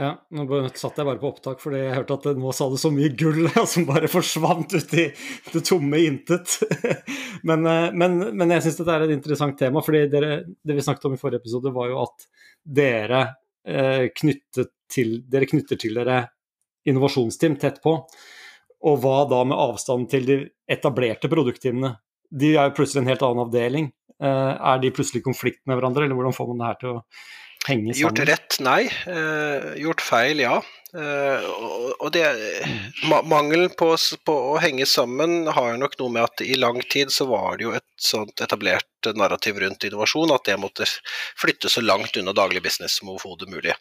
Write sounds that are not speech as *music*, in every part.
Ja, nå satt jeg bare på opptak fordi jeg hørte at nå sa du så mye gull *laughs* som bare forsvant ut i det tomme intet. *laughs* men, eh, men, men, jeg syns dette er et interessant tema, fordi det vi snakket om i forrige episode, var jo at dere, eh, til, dere knytter til dere innovasjonsteam tett på. Og hva da med avstanden til de etablerte produktteamene? De er jo plutselig en helt annen avdeling. Eh, er de plutselig i konflikt med hverandre, eller hvordan får man det her til å henge sammen? Gjort rett, nei. Eh, gjort feil, ja. Eh, og det, mangelen på, på, å henge sammen har nok noe med at i lang tid så var det jo et sånt etablert narrativ rundt innovasjon at det måtte flytte så langt unna daglig business som overhodet mulig.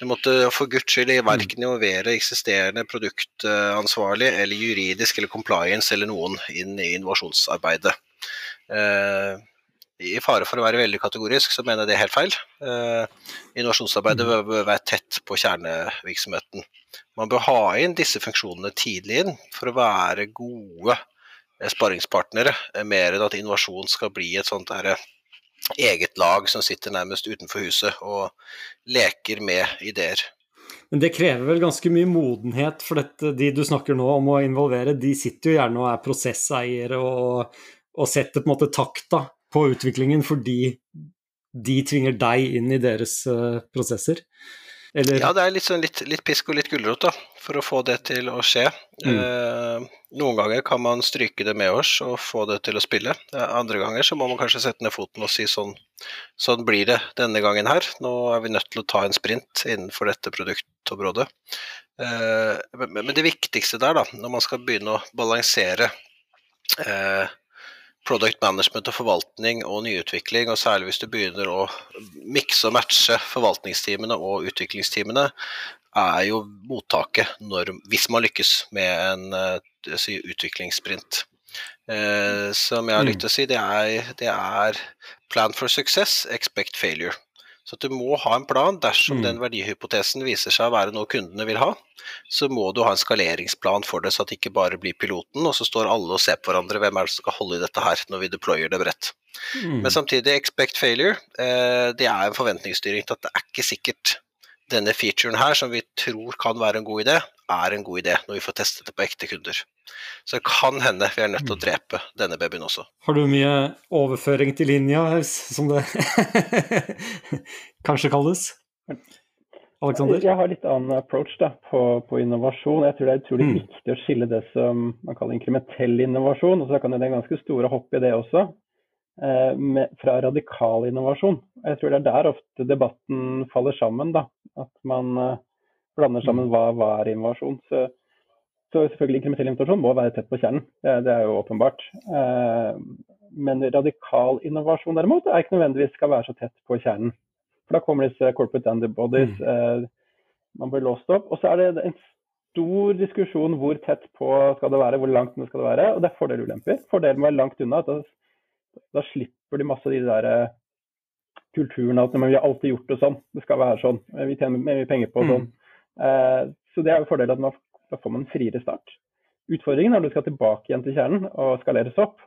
Du måtte for guds skyld verken mm. involvere eksisterende produktansvarlig eller juridisk eller compliance eller noen inn i innovasjonsarbeidet. Eh, i fare for å være veldig kategorisk, så mener jeg det er helt feil. Eh, innovasjonsarbeidet bør, bør være tett på kjernevirksomheten. Man bør ha inn disse funksjonene tidlig inn for å være gode sparringspartnere, eh, mer enn at innovasjon skal bli et sånt der, eh, eget lag som sitter nærmest utenfor huset og leker med ideer. Men det krever vel ganske mye modenhet, for dette, de du snakker nå om å involvere, de sitter jo gjerne og er prosesseiere og, og setter på en måte takta på utviklingen fordi de tvinger deg inn i deres uh, prosesser? Eller? Ja, det er litt, sånn, litt, litt pisk og litt gulrot da, for å få det til å skje. Mm. Eh, noen ganger kan man stryke det med oss og få det til å spille. Andre ganger så må man kanskje sette ned foten og si sånn, sånn blir det denne gangen her. Nå er vi nødt til å ta en sprint innenfor dette produktområdet. Eh, men, men, det viktigste der, da, når man skal begynne å balansere eh, product management og forvaltning og nyutvikling, og særlig hvis du begynner å mikse og matche forvaltningsteamene og utviklingsteamene, er jo mottaket når, hvis man lykkes med en uh, si, utviklingssprint. Eh, som jeg har lyst til å si, det er, det er plan for success, expect failure. Så du må ha en plan dersom mm. den verdihypotesen viser seg å være noe kundene vil ha. Så må du ha en skaleringsplan for det, så at det ikke bare blir piloten, og så står alle og ser på hverandre. Hvem er det som skal holde i dette her når vi deployer det bredt? Mm. Men samtidig, expect failure. Eh, det er en forventningsstyring til at det er ikke sikkert denne featuren her, som vi tror kan være en god idé, er en god idé når vi får testet det på ekte kunder. Så det kan hende vi er nødt til å mm. drepe denne babyen også. Har du mye overføring til linja, som det *laughs* kanskje kalles? Alexander? Jeg har litt annen approach da, på, på, innovasjon. Jeg tror det er utrolig mm. viktig å skille det som man kaller inkrementell innovasjon, og så kan det være ganske store hopp i det også. Eh, med, fra radikal innovasjon. Jeg tror det er der ofte debatten faller sammen. da, At man eh, blander sammen mm. hva, hva er innovasjon. Så, så selvfølgelig inkrementell innovasjon må være tett på kjernen, det, er jo åpenbart. Uh, men radikal innovasjon derimot er ikke nødvendigvis skal være så tett på kjernen. For da kommer disse corporate antibodies, mm. man blir låst opp. Og så er det en stor diskusjon hvor tett på skal det være, hvor langt det skal det være. Og det er fordeler og ulemper. Fordelen med å være langt unna. at da slipper de masse av de der eh, kulturen at vi har alltid gjort det sånn, det skal være sånn, vi tjener mye penger på sånn. Mm. Eh, så det er jo fordelen at man, da får man en friere start. Utfordringen er når du skal tilbake igjen til kjernen og skaleres opp.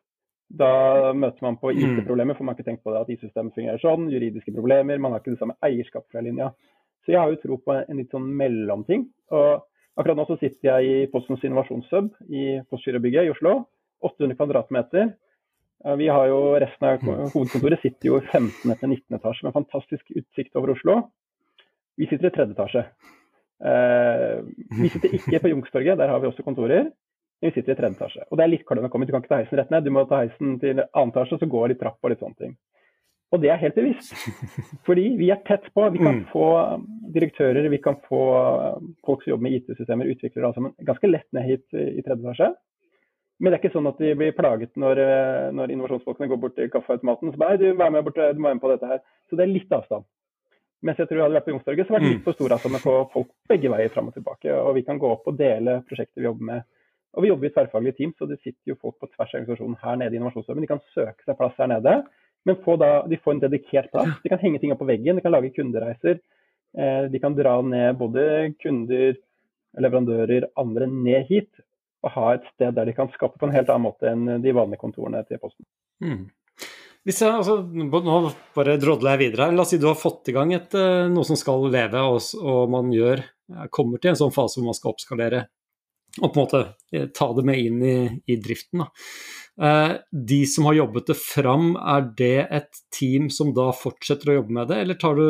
Da møter man på mm. IT-problemer, for man har ikke tenkt på det at IT-systemet fungerer sånn. Juridiske problemer, man har ikke det samme eierskap fra linja. Så jeg har jo tro på en litt sånn mellomting. Og akkurat nå så sitter jeg i Postens innovasjonshub i Postgirobygget i Oslo. 800 kvadratmeter. Vi har jo Resten av mm. hovedkontoret sitter jo i 15. til 19. etasje med fantastisk utsikt over Oslo. Vi sitter i tredje etasje. Eh, vi sitter ikke på Youngstorget, der har vi også kontorer. Men vi sitter i tredje etasje. Og det er litt klønete å komme Du kan ikke ta heisen rett ned, du må ta heisen til annen etasje, så går litt trapp og litt sånne ting. Og det er helt bevisst. *laughs* Fordi vi er tett på. Vi kan mm. få direktører, vi kan få folk som jobber med IT-systemer, utviklere, altså, ganske lett ned hit i tredje etasje. Men det er ikke sånn at de blir plaget når, eh, når innovasjonsfolkene går bort til kaffeautomaten og så bare du, vær med bort, du må være med på dette her. Så det er litt avstand. Mens jeg tror jeg hadde vært på Youngstorget, så var det litt for stor avstand med å få folk begge veier fram og tilbake. Og vi kan gå opp og dele prosjekter vi jobber med. Og vi jobber i tverrfaglige team, så det sitter jo folk på tvers av organisasjonen her nede i innovasjonsjobben. De kan søke seg plass her nede, men få da, de får en dedikert plass. De kan henge ting opp på veggen, de kan lage kundereiser. Eh, de kan dra ned både kunder, leverandører, andre ned hit Og ha et sted der de kan skape på en helt annen måte enn de vanlige kontorene til Posten. Mm. Hvis jeg, altså, nå bare drodler jeg videre her. La oss si du har fått i gang et, eh, noe som skal leve, og, og, man gjør, kommer til en sånn fase hvor man skal oppskalere og på en måte eh, ta det med inn i, i driften. Eh, de som har jobbet det fram, er det et team som da fortsetter å jobbe med det, eller tar du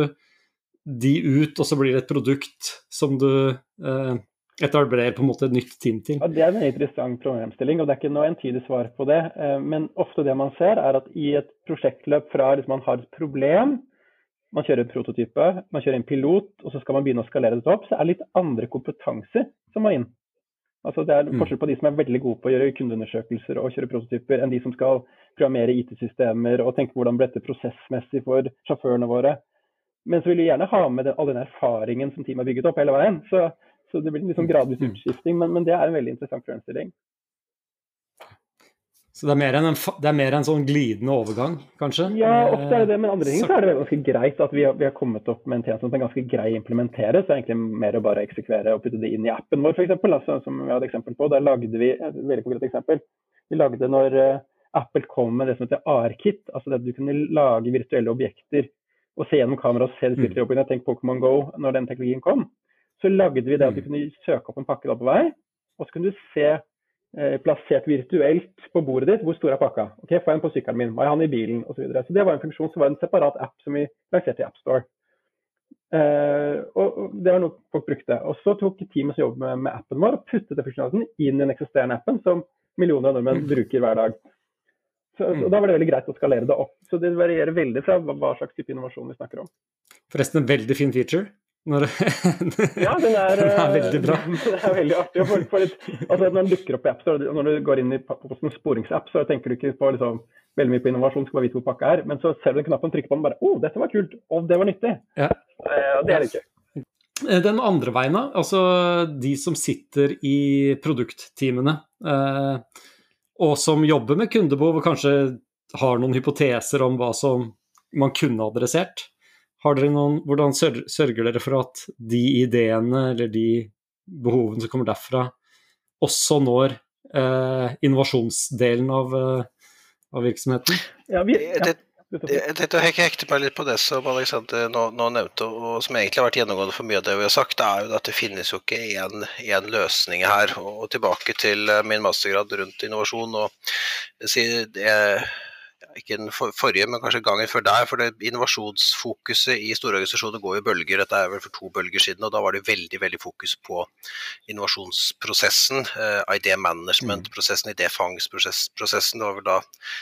de ut, og så blir det et produkt som du eh, etablerer på en måte et nytt team til? Ja, det er en interessant problemstilling, og det er ikke noe entydig svar på det. Eh, men ofte det man ser, er at i et prosjektløp fra liksom man har et problem, man kjører en prototype, man kjører en pilot, og så skal man begynne å skalere det opp, så er det litt andre kompetanser som må inn. Altså Det er mm. forskjell på de som er veldig gode på å gjøre kundeundersøkelser og kjøre prototyper, enn de som skal programmere IT-systemer og tenke hvordan blir dette prosessmessig for sjåførene våre. Men så vil vi gjerne ha med den, all den erfaringen som teamet har bygget opp hele veien. Så så det blir en liksom gradvis mm. utskifting, men, men, det er en veldig interessant problemstilling. Så det er, en, det er, mer en, sånn glidende overgang, kanskje? Ja, ofte er det det. Men andre ting så er det ganske greit at vi har, vi har kommet opp med en tjeneste som er ganske grei å implementere. Så det er egentlig mer å bare eksekvere og putte det inn i appen vår, f.eks. Altså, som vi hadde eksempel på. Der lagde vi et veldig konkret eksempel. Vi lagde når uh, Apple kom med det som heter AR-kit, altså det at du kunne lage virtuelle objekter og se gjennom kamera og se det sitter mm. Tenk Pokémon Go når den teknologien kom så lagde vi det at du mm. kunne søke opp en pakke da på vei, og så kunne du se eh, plassert virtuelt på bordet ditt hvor stor er pakka. Ok, Får jeg den på sykkelen min? Hva er han i bilen? Og så, videre. så det var en funksjon som var en separat app som vi lanserte i AppStore. Eh, og Det var noe folk brukte. Og Så tok teamet som jobber med, med, appen vår og puttet den funksjonaliteten inn i den eksisterende appen som millioner av nordmenn mm. bruker hver dag. Så, så, mm. Da var det veldig greit å skalere det opp. Så Det varierer veldig fra hva slags type innovasjon vi snakker om. Forresten en veldig fin feature. Når, *laughs* ja, den er, *laughs* den er, veldig bra. *laughs* Det er veldig artig. For, for litt, altså når den dukker opp i app, så når du går inn i Postens sporingsapp, så tenker du ikke på liksom, veldig mye på innovasjon, skal bare vite hvor pakka er. Men så ser du den knappen, trykker på den, bare Å, oh, dette var kult! Og det var nyttig! Ja. Det er det ikke. Eh, den andre veien, da. Altså de som sitter i produktteamene, eh, og som jobber med kundebehov og kanskje har noen hypoteser om hva som man kunne adressert. Har dere noen, hvordan sørger dere for at de ideene eller de behovene som kommer derfra, også når eh, innovasjonsdelen av, eh, av, virksomheten? Ja, vi, ja. Jeg tenkte å hekte meg litt på det som Alexander nå, nå, nevnte, og som egentlig har vært gjennomgående for mye av det vi har sagt. Det er jo at det finnes jo ikke én løsning her. Og tilbake til eh, min mastergrad rundt innovasjon. og det, ikke den forrige, men kanskje gangen før der. For det innovasjonsfokuset i store organisasjoner går i bølger. Dette er vel for to bølger siden, og da var det veldig veldig fokus på innovasjonsprosessen. Uh, idé management-prosessen, idéfangstprosessen. Det,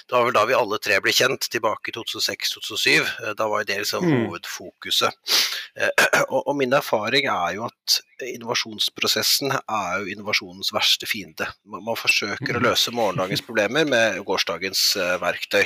det, var vel da vi alle tre ble kjent, tilbake i 2006-2007. Uh, eh, da var det liksom mm. hovedfokuset. Uh, *clears throat* og, og min erfaring er jo at innovasjonsprosessen er jo innovasjonens verste fiende. Man forsøker å mm. løse morgendagens problemer med gårsdagens verktøy.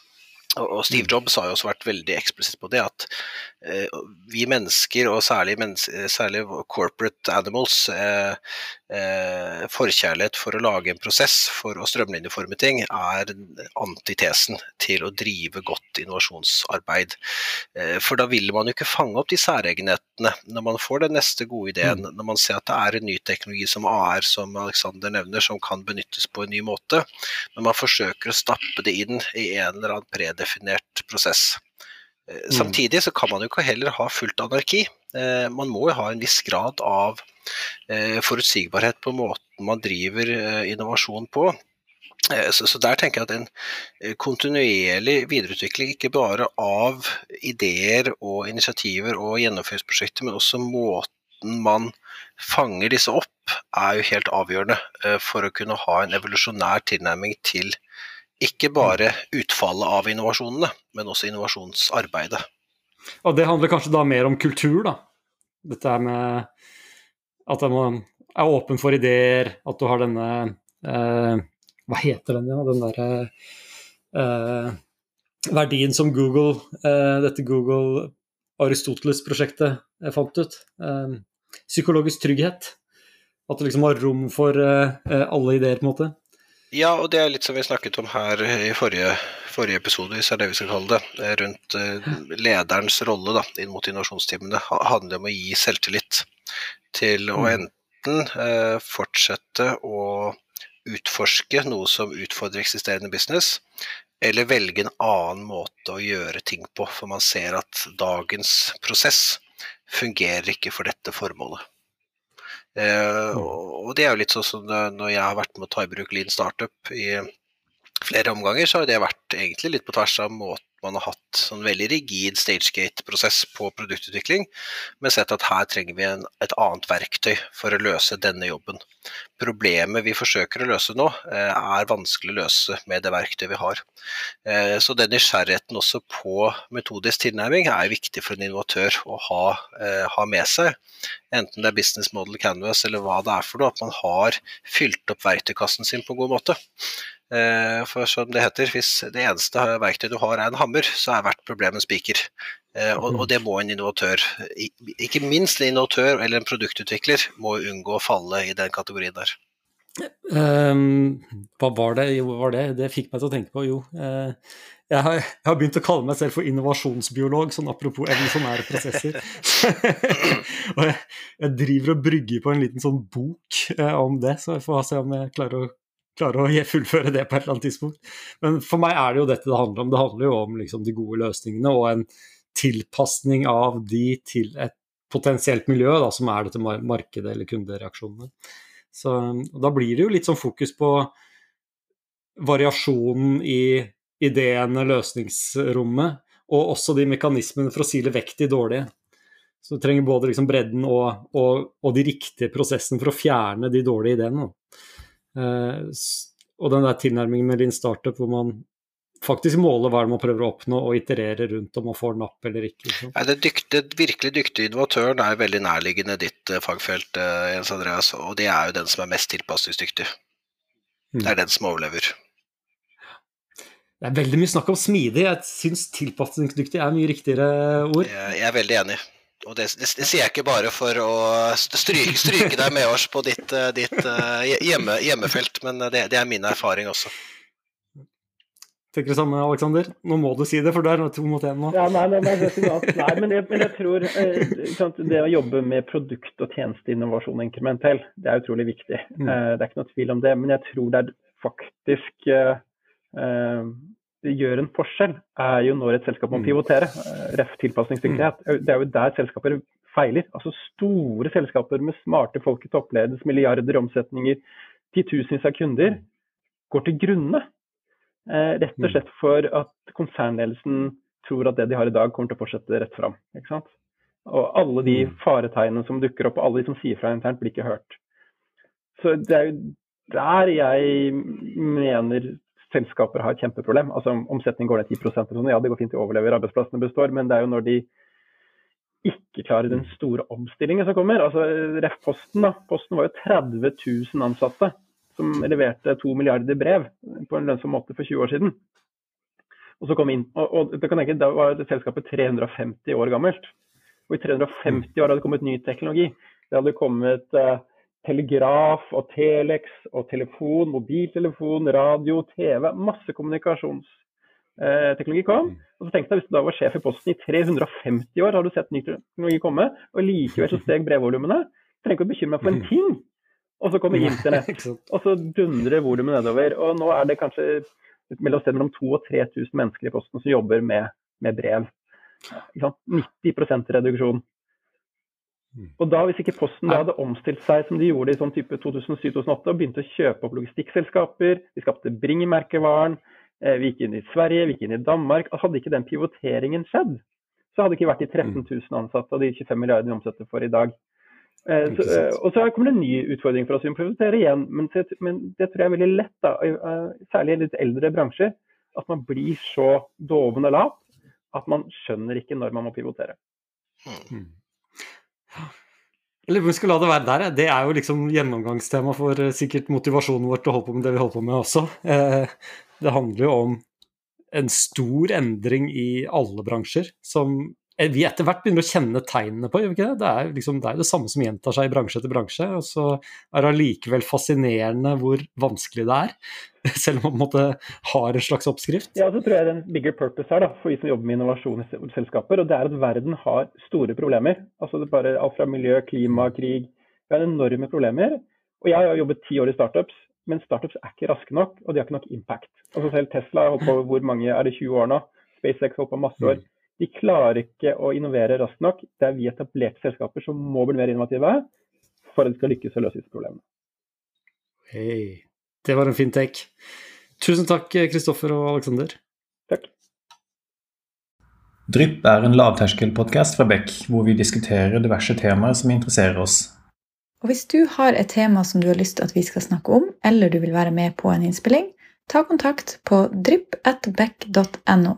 Og Steve mm. Jobs har jo også vært veldig eksplisitt på det, at eh, vi mennesker, og særlig, særlig corporate animals, eh, eh, forkjærlighet for å lage en prosess for å strømlinjeforme ting, er antitesen til å drive godt innovasjonsarbeid. Eh, for da vil man jo ikke fange opp de særegenhetene når man får den neste gode ideen, mm. når man ser at det er en ny teknologi som AR, som Alexander nevner, som kan benyttes på en ny måte, men man forsøker å stappe det inn i en eller annen predefinert prosess. Eh, mm. Samtidig så kan man jo ikke heller ha fullt anarki. Eh, man må jo ha en viss grad av Eh, forutsigbarhet på måten man driver innovasjon på. Så, så, der tenker jeg at en kontinuerlig videreutvikling, ikke bare av ideer og initiativer og gjennomføringsprosjekter, men også måten man fanger disse opp, er jo helt avgjørende for å kunne ha en evolusjonær tilnærming til ikke bare utfallet av innovasjonene, men også innovasjonsarbeidet. Og Det handler kanskje da mer om kultur, da? Dette med at man er åpen for ideer, at du har denne eh, Hva heter den igjen? Den derre eh, verdien som Google, eh, dette Google Aristoteles-prosjektet fant ut. Eh, psykologisk trygghet. At du liksom har rom for eh, alle ideer, på en måte. Ja, og det er litt som vi snakket om her i forrige, forrige episode, hvis det er det vi skal kalle det. Rundt eh, lederens rolle da, inn mot innovasjonstimene. handler om å gi selvtillit til å mm. enten eh, fortsette å utforske noe som utfordrer eksisterende business, eller velge en annen måte å gjøre ting på, for man ser at dagens prosess fungerer ikke for dette formålet. Eh, og det er jo litt sånn som når jeg har vært med å ta i bruk Lean Startup i flere omganger, så har det vært egentlig litt på tvers av måten man har hatt sånn veldig rigid stagegate-prosess på produktutvikling, men sett at her trenger vi en, et annet verktøy for å løse denne jobben. Problemet vi forsøker å løse nå, eh, er vanskelig å løse med det verktøyet vi har. Eh, så den nysgjerrigheten også på metodisk tilnærming er viktig for en innovatør å ha, eh, ha med seg. Enten det er business model canvas eller hva det er for noe, at man har fylt opp verktøykassen sin på en god måte. Eh, for som det heter, hvis det eneste verktøyet du har er en hammer, så er hvert problem en spiker. Eh, og, og, det må en innovatør, ikke minst en innovatør eller en produktutvikler, må unngå å falle i den kategorien der. Um, hva var det? Jo, var det? Det fikk meg til å tenke på, jo. Uh, jeg, har, jeg, har, begynt å kalle meg selv for innovasjonsbiolog, sånn apropos evolusjonære prosesser. *laughs* og jeg, jeg, driver og brygger på en liten sånn bok uh, om det, så jeg får se om jeg klarer å klare å *laughs* fullføre det på et eller annet tidspunkt. Men for meg er det jo dette det handler om. Det handler jo om liksom, de gode løsningene og en tilpasning av de til et potensielt miljø, da, som er dette markedet eller kundereaksjonene. Så Da blir det jo litt sånn fokus på variasjonen i ideene, løsningsrommet, og også de mekanismene for å sile vekk de dårlige. Så du trenger både liksom bredden og, og, og, de riktige prosessene for å fjerne de dårlige ideene. Eh, og den der tilnærmingen med din startup hvor man faktisk måler hva man prøver å oppnå og iterere rundt om man får napp eller ikke. Liksom. Nei, den dyktige, virkelig dyktige innovatøren er veldig nærliggende ditt uh, fagfelt, uh, Jens Andreas, og det er jo den som er mest tilpasningsdyktig. Mm. Det er den som overlever. Det er veldig mye snakk om smidig. Jeg syns tilpasningsdyktig er mye riktigere ord. Jeg er veldig enig. Og det, det, det, sier jeg ikke bare for å stryke, stryke deg med oss på ditt, eh, ditt eh, hjemme, hjemmefelt, men det, det, er min erfaring også. Tenker det samme, Aleksander? Nå må du si det, for du er to mot én nå. Ja, nei, nei, nei, nei men, jeg, men, jeg, tror sant, det å jobbe med produkt- og tjenesteinnovasjon inkrementell, det er utrolig viktig. Mm. det er ikke noe tvil om det. Men jeg tror det er faktisk det gjør en forskjell, er jo når et selskap må mm. pivotere. Eh, ref. tilpasningsdyktighet. Mm. Det er jo der selskaper feiler. Altså Store selskaper med smarte folk i toppledelse, milliarder i omsetninger, titusenvis av kunder, går til grunne. Eh, rett og mm. slett for at konsernledelsen tror at det de har i dag, kommer til å fortsette rett fram. Ikke sant? Og alle de faretegnene som dukker opp, og alle de som sier fra internt, blir ikke hørt. Så det er jo der jeg mener selskaper har et kjempeproblem. Altså om Omsetning går ned 10% og sånn, ja det går fint, de overlever, arbeidsplassene består. Men det er jo når de ikke klarer den store omstillingen som kommer. altså Ref. Posten da, Posten var jo 30 000 ansatte som leverte to milliarder brev på en lønnsom måte for 20 år siden. Og så kom inn, og, og kan tenke, Da var det selskapet 350 år gammelt. Og i 350 år hadde det kommet ny teknologi. Det hadde kommet uh, telegraf og telex og telefon, mobiltelefon, radio, TV. Masse kommunikasjonsteknologi kom. Mm. Og så tenkte jeg, Hvis du da var sjef i Posten i 350 år, har du sett ny teknologi komme, og likevel så steg brevvolumene. Trenger ikke å bekymre meg for en mm. ting. Og så kommer internett, og så dundrer volumet nedover. Og nå er det kanskje mellom, mellom 2000 og 3000 mennesker i Posten som jobber med, med brev. 90% reduksjon. Mm. Og da, Hvis ikke Posten da hadde omstilt seg som de gjorde i sånn type 2007-2008 og begynte å kjøpe opp logistikkselskaper, vi skapte Bring-merkevaren, eh, vi gikk inn i Sverige, vi gikk inn i Danmark Hadde ikke den pivoteringen skjedd, så hadde det ikke vært de 13 000 mm. ansatte og de 25 milliardene vi omsetter for i dag. Eh, så, eh, og så kommer det en ny utfordring for oss. Vi må prioritere igjen, men, men, det tror jeg er veldig lett, da, særlig i litt eldre bransjer, at man blir så doven og lat at man skjønner ikke når man må pivotere. Mm. Eller vi skal la det være der. Det er jo liksom gjennomgangstema for uh, sikkert motivasjonen vår til å holde på med det vi holder på med også. Uh, det handler jo om en stor endring i alle bransjer som Eh, vi etter hvert begynner å kjenne tegnene på, det? Det er, liksom, det er det samme som gjentar seg i bransje etter bransje. Og så er det allikevel fascinerende hvor vanskelig det er. *laughs* Selv om man måte, har en slags oppskrift. Ja, så tror jeg det er en bigger purpose her da, for vi som jobber med innovasjon i selskaper. Og det er at verden har store problemer. Altså det er bare Alt fra miljø, klima, krig. Vi har enorme problemer. Og jeg har jobbet ti år i startups. men startups er ikke raske nok, og de har ikke nok impact. Altså Selv Tesla har holdt på hvor mange, er det 20 år nå? SpaceX har holdt på masse år. De klarer ikke å innovere raskt nok. Det er vi etablerte selskaper som må bli mer innovative for at de skal lykkes å løse disse problemene. Hei. Det var en fin take. Tusen takk, Kristoffer og Aleksander. Takk. Drypp er en lavterskelpodkast fra Beck, hvor vi diskuterer diverse temaer som interesserer oss. Og Hvis du har et tema som du har lyst til at vi skal snakke om, eller du vil være med på en innspilling, ta kontakt på drypp.beck.no.